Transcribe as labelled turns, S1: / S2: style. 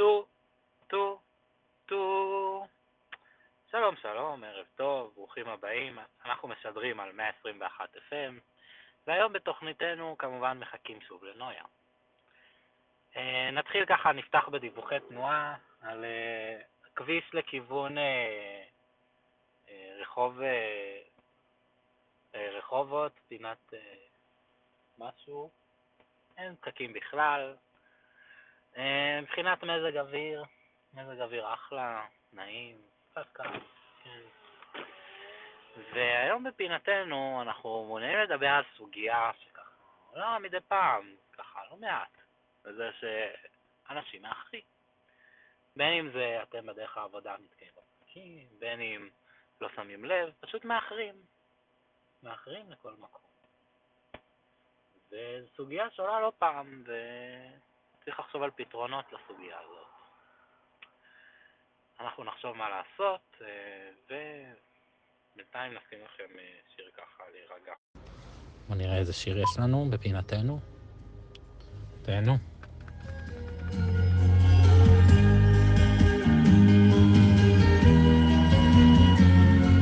S1: טו, טו, טו. שלום שלום, ערב טוב, ברוכים הבאים. אנחנו משדרים על 121 FM, והיום בתוכניתנו כמובן מחכים שוב לנויה. אה, נתחיל ככה, נפתח בדיווחי תנועה על אה, כביש לכיוון אה, רחוב רחובות, פינת משהו, אין פקקים בכלל. מבחינת מזג אוויר, מזג אוויר אחלה, נעים, קצת קר, כן. והיום בפינתנו אנחנו מעוניינים לדבר על סוגיה שככה עולה לא מדי פעם, ככה לא מעט, וזה שאנשים מאחרים. בין אם זה אתם בדרך העבודה נתקעים בפרקים, בין אם לא שמים לב, פשוט מאחרים. מאחרים לכל מקום. וזו סוגיה שעולה לא פעם, וצריך לחשוב על פתרונות לסוגיה הזאת. אנחנו נחשוב מה לעשות, אה, ובינתיים נשים לכם אה, שיר ככה להירגע.
S2: בוא נראה איזה שיר יש לנו בפינתנו. תהנו.